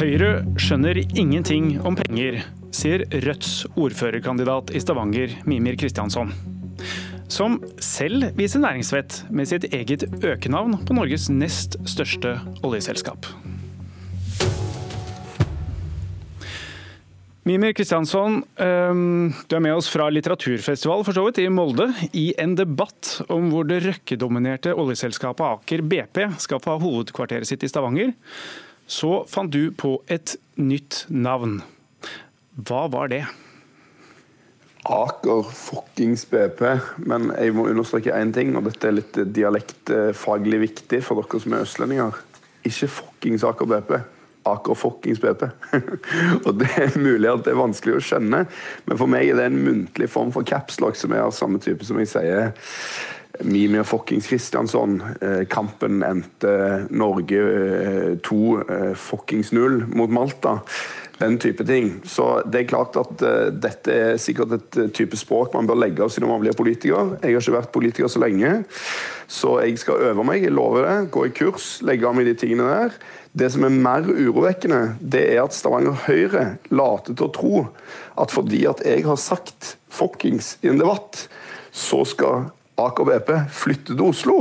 Høyre skjønner ingenting om penger, sier Rødts ordførerkandidat i Stavanger, Mimir Kristiansson. Som selv viser næringsvett med sitt eget økenavn på Norges nest største oljeselskap. Mimir Kristiansson, ehm, du er med oss fra litteraturfestival for så vidt, i Molde, i en debatt om hvor det Røkke-dominerte oljeselskapet Aker BP skal få ha hovedkvarteret sitt i Stavanger. Så fant du på et nytt navn. Hva var det? Aker fuckings BP. Men jeg må understreke én ting, og dette er litt dialektfaglig viktig for dere som er østlendinger. Ikke fuckings Aker BP. Aker fuckings BP. og Det er mulig at det er vanskelig å skjønne, men for meg er det en muntlig form for capslock som er av samme type som jeg sier Mimir fuckings Kristiansson. Eh, endte Norge 2 eh, eh, fuckings 0 mot Malta. Den type ting. Så det er klart at dette er sikkert et type språk man bør legge av seg når man blir politiker. Jeg har ikke vært politiker så lenge, så jeg skal øve meg, jeg lover det. Gå i kurs, legge av meg de tingene der. Det som er mer urovekkende, det er at Stavanger Høyre later til å tro at fordi at jeg har sagt 'fuckings' i en debatt, så skal Aker BP flytte til Oslo.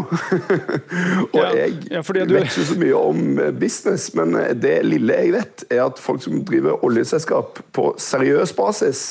og ja, jeg ja, du... vet ikke så mye om eh, business, men eh, det lille jeg vet, er at folk som driver oljeselskap på seriøs basis,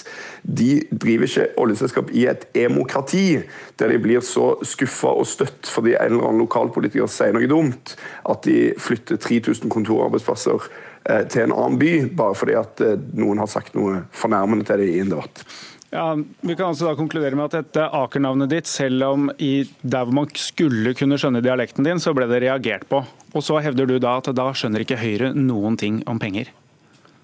de driver ikke oljeselskap i et emokrati, der de blir så skuffa og støtt fordi en eller annen lokalpolitiker sier noe dumt, at de flytter 3000 kontorarbeidsplasser eh, til en annen by, bare fordi at noen har sagt noe fornærmende til dem i en debatt. Ja, Vi kan altså da konkludere med at dette Aker-navnet ditt, selv om i der hvor man skulle kunne skjønne dialekten din, så ble det reagert på. Og så hevder du da at da skjønner ikke Høyre noen ting om penger?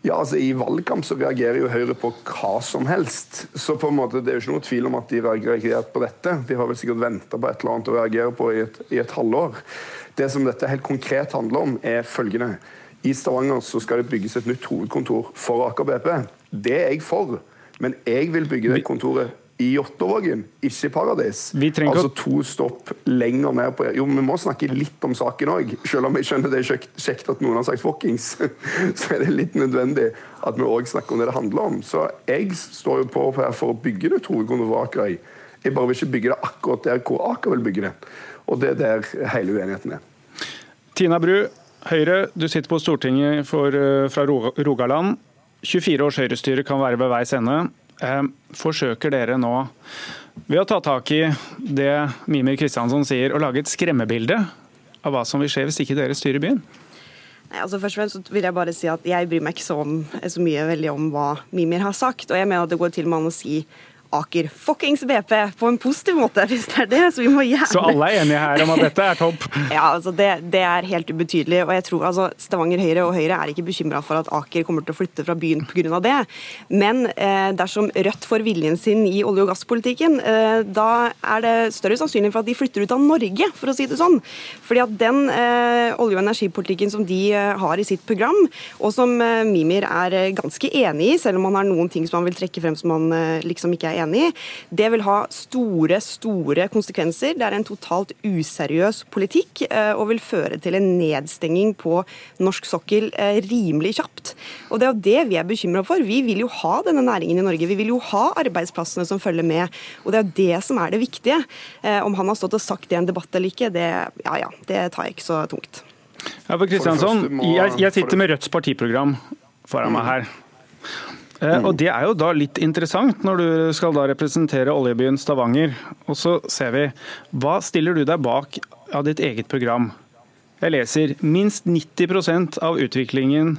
Ja, altså I valgkamp så reagerer jo Høyre på hva som helst. Så på en måte det er jo ikke noe tvil om at de reagerer på dette. De har vel sikkert venta på et eller annet å reagere på i et, i et halvår. Det som dette helt konkret handler om, er følgende. I Stavanger så skal det bygges et nytt hovedkontor for Aker BP. Det er jeg for. Men jeg vil bygge det kontoret i Jåttåvågen, ikke i Paradis. Altså to stopp lenger ned på Jo, vi må snakke litt om saken òg. Selv om jeg skjønner det er kjekt at noen har sagt fuckings, så er det litt nødvendig at vi òg snakker om det det handler om. Så jeg står jo på her for å bygge det hovedkontoret for Akerøy. Jeg bare vil ikke bygge det akkurat der hvor Aker vil bygge det. Og det er der hele uenigheten er. Tina Bru, Høyre, du sitter på Stortinget for, eh, fra Rogaland. 24 års høyrestyre kan være ved veis ende. Eh, forsøker dere nå, ved å ta tak i det Mimir Kristiansson sier, å lage et skremmebilde av hva som vil skje hvis ikke dere styrer byen? Altså først og fremst vil Jeg bare si at jeg bryr meg ikke så, om, så mye veldig om hva Mimir har sagt. og jeg mener at Det går til med han å si Aker fuckings BP på en positiv måte, hvis det er det. Så vi må gjerne Så alle er enige her om at dette er topp? ja, altså det, det, er helt ubetydelig. Og jeg tror altså Stavanger Høyre og Høyre er ikke bekymra for at Aker kommer til å flytte fra byen pga. det. Men eh, dersom Rødt får viljen sin i olje- og gasspolitikken, eh, da er det større sannsynlighet for at de flytter ut av Norge, for å si det sånn. Fordi at den eh, olje- og energipolitikken som de eh, har i sitt program, og som eh, Mimir er eh, ganske enig i, selv om han har noen ting som han vil trekke frem som han liksom ikke er enig enig i. Det vil ha store, store konsekvenser. Det er en totalt useriøs politikk eh, og vil føre til en nedstenging på norsk sokkel eh, rimelig kjapt. Og Det er jo det vi er bekymra for. Vi vil jo ha denne næringen i Norge. Vi vil jo ha arbeidsplassene som følger med. Og Det er jo det som er det viktige. Eh, om han har stått og sagt det i en debatt eller ikke, det, ja, ja, det tar jeg ikke så tungt. Ja, for Kristiansson, jeg, jeg sitter med Rødts partiprogram foran meg her. Eh, og Det er jo da litt interessant når du skal da representere oljebyen Stavanger. Og så ser vi, Hva stiller du deg bak av ditt eget program? Jeg leser minst 90% av utviklingen,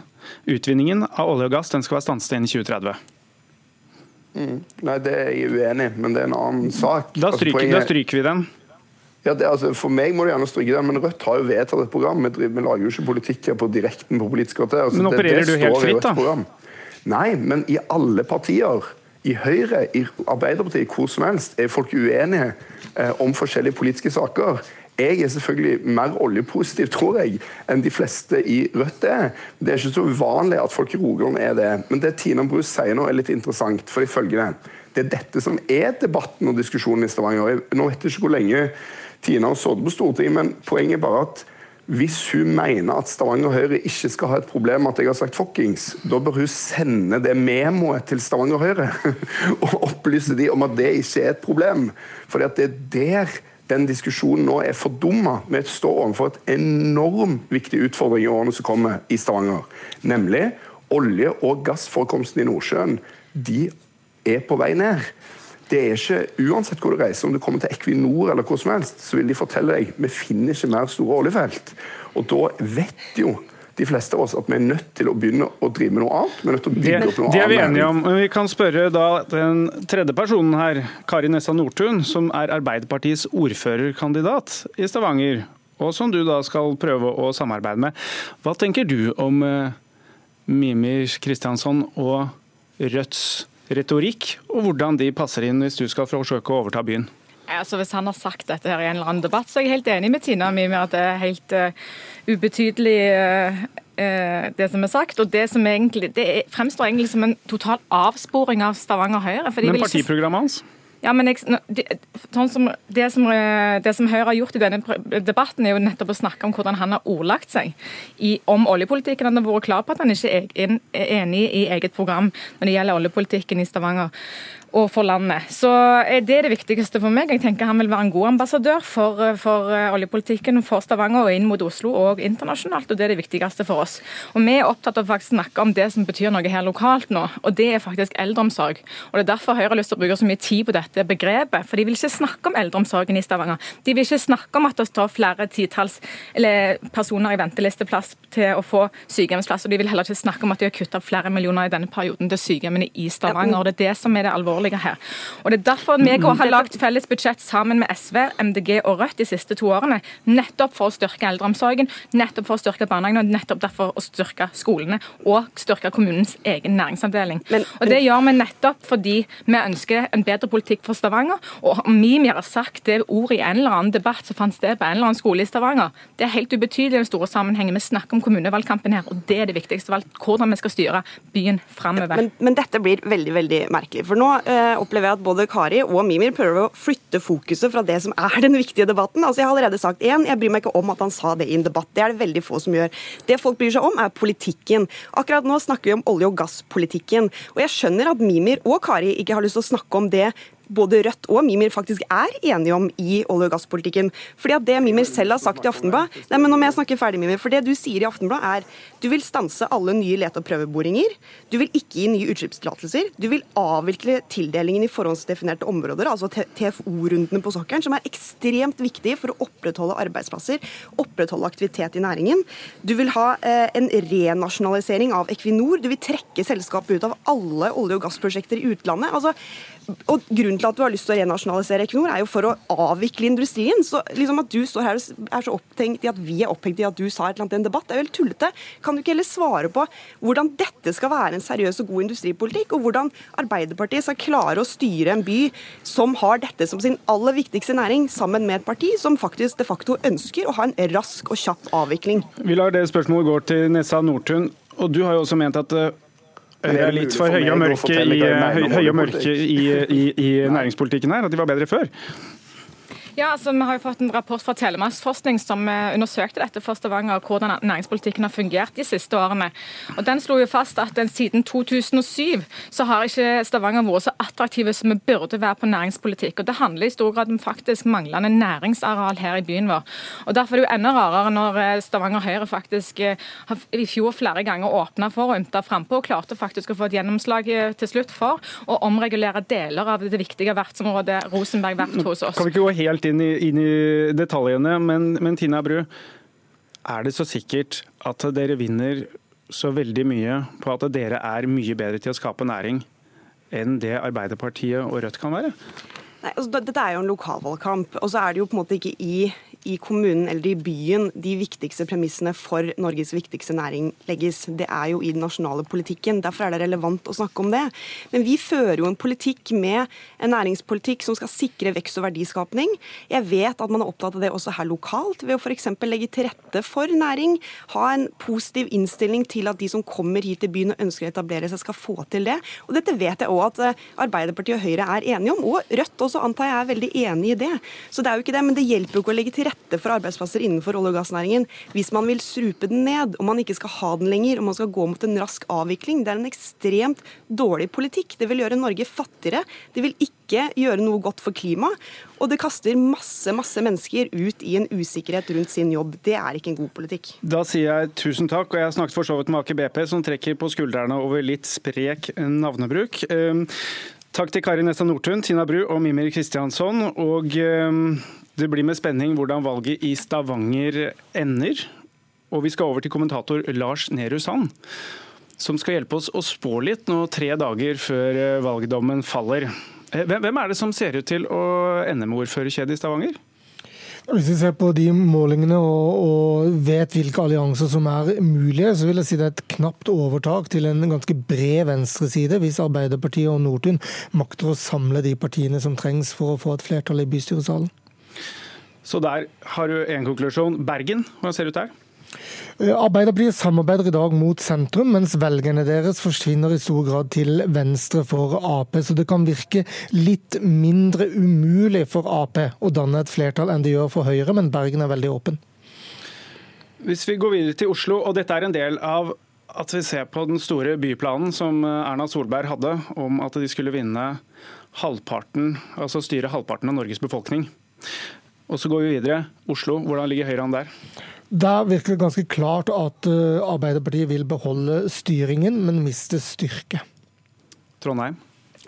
utvinningen av olje og gass den skal være stanset innen 2030. Mm. Nei, Det er jeg uenig i, men det er en annen sak. Da altså, stryker, altså, da stryker vi den. Ja, det, altså, For meg må du gjerne stryke den, men Rødt har jo vedtatt et program. Vi, driver, vi lager jo ikke politikk her på direkten på Politisk kvarter. Altså, men opererer det, det du helt fritt, da? Nei, men i alle partier, i Høyre, i Arbeiderpartiet, hvor som helst, er folk uenige eh, om forskjellige politiske saker. Jeg er selvfølgelig mer oljepositiv, tror jeg, enn de fleste i Rødt er. Det er ikke så uvanlig at folk i Rogaland er det. Men det Tina Bru sier nå, er litt interessant. for ifølge Det Det er dette som er debatten og diskusjonen i Stavanger. Nå vet jeg ikke hvor lenge Tina har sittet på Stortinget, men poenget er bare at Hvis hun mener at Stavanger Høyre ikke skal ha et problem med at jeg har sagt fuckings, da bør hun sende det memoet til Stavanger Høyre og opplyse de om at det ikke er et problem. For det er der den diskusjonen nå er fordumma. Vi står overfor et enormt viktig utfordring i årene som kommer i Stavanger. Nemlig olje- og gassforekomsten i Nordsjøen. De er på vei ned det er ikke, Uansett hvor du reiser, om du kommer til Equinor eller hvor som helst, så vil de fortelle deg vi finner ikke mer store oljefelt. Og da vet jo de fleste av oss at vi er nødt til å begynne å drive med noe annet. Vi er nødt til å bygge opp noe det er vi enige om. Men vi kan spørre da den tredje personen her, Kari Nessa Nordtun, som er Arbeiderpartiets ordførerkandidat i Stavanger, og som du da skal prøve å samarbeide med. Hva tenker du om uh, Mimir Kristiansson og Rødts retorikk, og hvordan de passer inn hvis du skal forsøke å overta byen? Altså, hvis han har sagt dette her i en eller annen debatt, så er jeg helt enig med Tina mi med at det er helt uh, ubetydelig uh, uh, det som er sagt. Og det som egentlig, det fremstår egentlig som en total avsporing av Stavanger Høyre. Men partiprogrammet hans? Ja, men jeg, det, sånn som, det, som, det, som, Høyre har gjort i denne debatten, er jo nettopp å snakke om hvordan han har ordlagt seg i, om oljepolitikken. Han har vært klar på at han ikke er enig i eget program når det gjelder oljepolitikken i Stavanger og for landet. Så det er det viktigste for meg. Jeg tenker Han vil være en god ambassadør for, for eh, oljepolitikken for Stavanger og inn mot Oslo og internasjonalt. og Det er det viktigste for oss. Og Vi er opptatt av å snakke om det som betyr noe her lokalt nå, og det er faktisk eldreomsorg. Og Det er derfor Høyre har lyst til å bruke så mye tid på dette begrepet. For de vil ikke snakke om eldreomsorgen i Stavanger. De vil ikke snakke om at det står flere titalls personer i ventelisteplass til å få sykehjemsplass. Og de vil heller ikke snakke om at de har kutta flere millioner i denne perioden til sykehjemmene i Stavanger. og Det er det som er det alvorlige alvorlige her. Og Det er derfor vi har lagt felles budsjett sammen med SV, MDG og Rødt de siste to årene. Nettopp for å styrke eldreomsorgen, nettopp for å styrke barnehagene og nettopp derfor å styrke skolene og styrke kommunens egen næringsavdeling. Men, og Det gjør vi nettopp fordi vi ønsker en bedre politikk for Stavanger. Og om vi har sagt det ordet i en eller annen debatt som fant sted på en eller annen skole i Stavanger, det er helt ubetydelig i den store sammenhengen. Vi snakker om kommunevalgkampen her, og det er det viktigste valg. Hvordan vi skal styre byen framover. Men, men, dette blir veldig veldig merkelig. For nå Eh, opplever jeg at både Kari og Mimir prøver å flytte fokuset fra det som er den viktige debatten. Altså Jeg har allerede sagt én, jeg bryr meg ikke om at han sa det i en debatt. Det er det veldig få som gjør. Det folk bryr seg om, er politikken. Akkurat nå snakker vi om olje- og gasspolitikken. Og jeg skjønner at Mimir og Kari ikke har lyst til å snakke om det både Rødt og Mimir faktisk er enige om i olje- og gasspolitikken. Fordi at Det Mimir selv har sagt i Aftenblad Nei, men nå må jeg snakke ferdig, Mimir. For det du sier i Aftenblad er du vil stanse alle nye lete- og prøveboringer. Du vil ikke gi nye utslippstillatelser. Du vil avvikle tildelingen i forhåndsdefinerte områder, altså TFO-rundene på sokkelen, som er ekstremt viktige for å opprettholde arbeidsplasser, opprettholde aktivitet i næringen. Du vil ha eh, en renasjonalisering av Equinor. Du vil trekke selskapet ut av alle olje- og gassprosjekter i utlandet. altså og Grunnen til at du har lyst til å renasjonalisere Equinor, er jo for å avvikle industrien. Så liksom at du står her og er så opptenkt i at vi er opphengt i at du sa et eller annet i en debatt, det er helt tullete. Kan du ikke heller svare på hvordan dette skal være en seriøs og god industripolitikk, og hvordan Arbeiderpartiet skal klare å styre en by som har dette som sin aller viktigste næring, sammen med et parti som faktisk de facto ønsker å ha en rask og kjapp avvikling? Vi lar det spørsmålet gå til Nessa Nordtun. Og du har jo også ment at eh, Høyre er litt for høye og mørke, i, høy og mørke i, i, i, næringspolitikken her, at de var bedre før? Ja, altså Vi har jo fått en rapport fra Telemarksforskning som eh, undersøkte dette for Stavanger, hvordan næringspolitikken har fungert de siste årene. Og Den slo jo fast at siden 2007 så har ikke Stavanger vært så attraktive som vi burde være på næringspolitikk. Og Det handler i stor grad om faktisk manglende næringsareal her i byen vår. Og Derfor er det jo enda rarere når eh, Stavanger Høyre faktisk eh, i fjor flere ganger åpna for å ymte frampå og klarte faktisk å få et gjennomslag til slutt for å omregulere deler av det viktige vertsområdet Rosenberg vert hos oss. Kan vi ikke gå helt inn i, inn i detaljene, men, men Tina Bru, er det så sikkert at dere vinner så veldig mye på at dere er mye bedre til å skape næring enn det Arbeiderpartiet og Rødt kan være? Nei, altså, dette er jo en lokalvalgkamp. og så er det jo på en måte ikke i i kommunen eller i byen de viktigste premissene for Norges viktigste næring legges. Det er jo i den nasjonale politikken. Derfor er det relevant å snakke om det. Men vi fører jo en politikk med en næringspolitikk som skal sikre vekst og verdiskapning. Jeg vet at man er opptatt av det også her lokalt, ved å f.eks. legge til rette for næring. Ha en positiv innstilling til at de som kommer hit til byen og ønsker å etablere seg, skal få til det. Og dette vet jeg òg at eh, Arbeiderpartiet og Høyre er enige om, og Rødt også antar jeg er veldig enig i det. Så det er jo ikke det, men det hjelper jo ikke å legge til rette rette for arbeidsplasser innenfor olje- og gassnæringen hvis man vil strupe den ned, og man ikke skal ha den lenger, og man skal gå mot en rask avvikling. Det er en ekstremt dårlig politikk. Det vil gjøre Norge fattigere. Det vil ikke gjøre noe godt for klimaet. Og det kaster masse masse mennesker ut i en usikkerhet rundt sin jobb. Det er ikke en god politikk. Da sier jeg tusen takk, og jeg har snakket for så vidt med Aker BP, som trekker på skuldrene over litt sprek navnebruk. Ehm, takk til Kari Nessa Nordtun, Tina Bru og Mimir Kristiansson. Og ehm, det blir med spenning hvordan valget i Stavanger ender. Og vi skal over til kommentator Lars Nehru Sand som skal hjelpe oss å spå litt nå tre dager før eh, valgdommen faller. Eh, hvem er det som ser ut til å ende med ordførerkjedet i Stavanger? Hvis vi ser på de målingene og, og, vet hvilke allianser som er mulige, så vil jeg si det er et knapt overtak til en ganske bred venstreside, hvis Arbeiderpartiet og Nordtun makter å samle de partiene som trengs for å få et flertall i bystyresalen. Så der har du en konklusjon. Bergen, hvordan ser det ut der? Eh, Arbeiderpartiet samarbeider i dag mot sentrum, mens velgerne deres forsvinner i stor grad til venstre for Ap. Så det kan virke litt mindre umulig for Ap å danne et flertall enn det gjør for Høyre, men Bergen er veldig åpen. Hvis vi går videre til Oslo, og dette er en del av at vi ser på den store byplanen som Erna Solberg hadde, om at de skulle vinne halvparten, altså styre halvparten av Norges befolkning. Og så går vi videre. Oslo, hvordan ligger Høyre an der? Der virker det ganske klart at eh, Arbeiderpartiet vil beholde styringen, men miste styrke. Trondheim?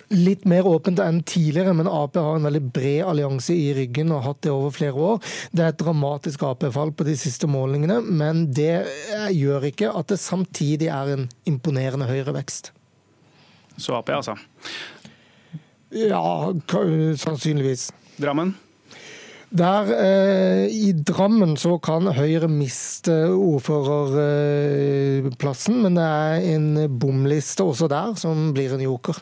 Litt mer åpent enn tidligere, men Ap har en veldig bred allianse i ryggen og har hatt det over flere år. Det er et dramatisk Ap-fall på de siste målingene, men det eh, gjør ikke at det samtidig er en imponerende høyrevekst. Så Ap, altså? Ja, sannsynligvis. Drammen? Der eh, I Drammen så kan Høyre miste ordførerplassen, men det er en bomliste også der som blir en joker.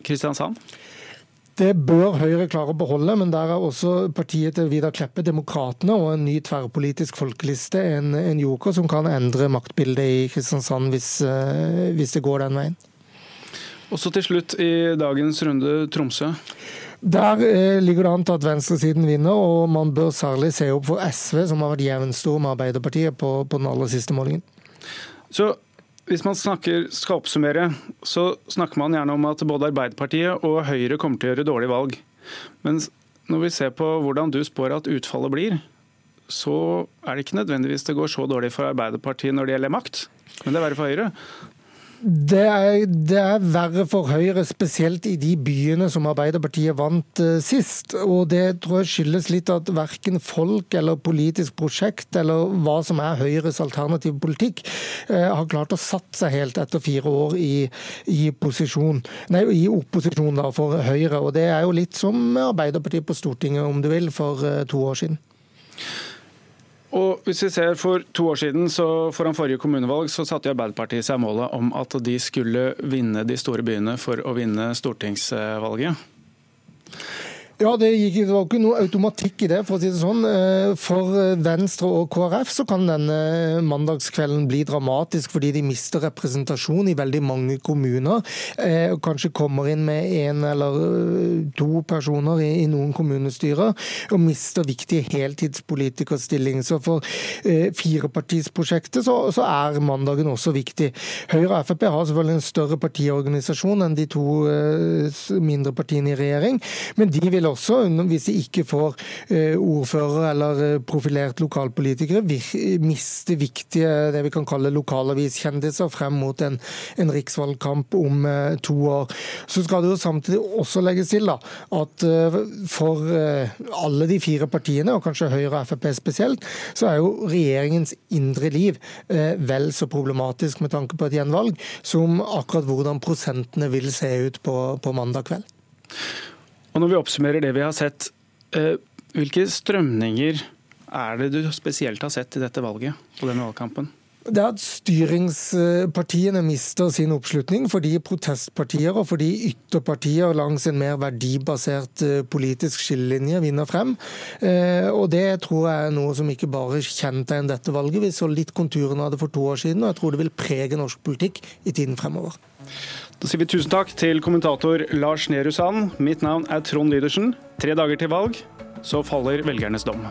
Kristiansand? Det bør Høyre klare å beholde, men der er også partiet til Vidar Kleppe, Demokratene, og en ny tverrpolitisk folkeliste en, en joker som kan endre maktbildet i Kristiansand hvis, eh, hvis det går den veien. Og så til slutt i dagens runde Tromsø. Der eh, ligger det an til at venstresiden vinner, og man bør særlig se opp for SV, som har vært jevnstor med Arbeiderpartiet på, på, den aller siste målingen. Så hvis man snakker, skal oppsummere, så snakker man gjerne om at både Arbeiderpartiet og Høyre kommer til å gjøre dårlige valg. Men når vi ser på hvordan du spår at utfallet blir, så er det ikke nødvendigvis det går så dårlig for Arbeiderpartiet når det gjelder makt, men det er verre for Høyre. Det er, det er, verre for Høyre, spesielt i de byene som Arbeiderpartiet vant uh, sist. Og det tror jeg skyldes litt at verken folk eller politisk prosjekt eller hva som er Høyres alternative politikk, eh, har klart å satt seg helt etter fire år i, i, nei, i opposisjon da, for Høyre. Og det er jo litt som Arbeiderpartiet på Stortinget, om du vil, for uh, to år siden. Og hvis vi ser For to år siden, så foran forrige kommunevalg, så satte Arbeiderpartiet seg målet om at de skulle vinne de store byene for å vinne stortingsvalget. Ja, det, gikk, det, var ikke noe automatikk i det, for å si det sånn. Eh, for Venstre og KrF så kan denne mandagskvelden bli dramatisk fordi de mister representasjon i veldig mange kommuner. Eh, og kanskje kommer inn med én eller eh, to personer i, noen kommunestyrer, og mister viktige heltidspolitikerstillinger. Så for firepartisprosjektet så, så er mandagen også viktig. Høyre og Frp har selvfølgelig en større partiorganisasjon enn de to mindre partiene i regjering, men de vil også, hvis de ikke får eh, ordfører eller eh, profilert lokalpolitikere, miste viktige det vi kan kalle lokalaviskjendiser frem mot en, en riksvalgkamp om eh, to år. Så skal det jo samtidig også legges til da, at for alle de fire partiene, og kanskje Høyre og Frp spesielt, så er jo regjeringens indre liv vel så problematisk med tanke på et gjenvalg som akkurat hvordan prosentene vil se ut på, på mandag kveld. Og Når vi oppsummerer det vi har sett, eh, hvilke strømninger er det du spesielt har sett i dette valget og denne valgkampen? Det er at styringspartiene mister sin oppslutning fordi protestpartier og fordi ytterpartier langs en mer verdibasert eh, politisk skillelinje vinner frem. Eh, og Det tror jeg er noe som ikke bare kjennetegner dette valget. Vi så litt konturene av det for to år siden, og jeg tror det vil prege norsk politikk i tiden fremover. Da sier vi tusen takk til kommentator Lars Nehru Sand. Mitt navn er Trond Lydersen. Tre dager til valg. så faller velgernes dom.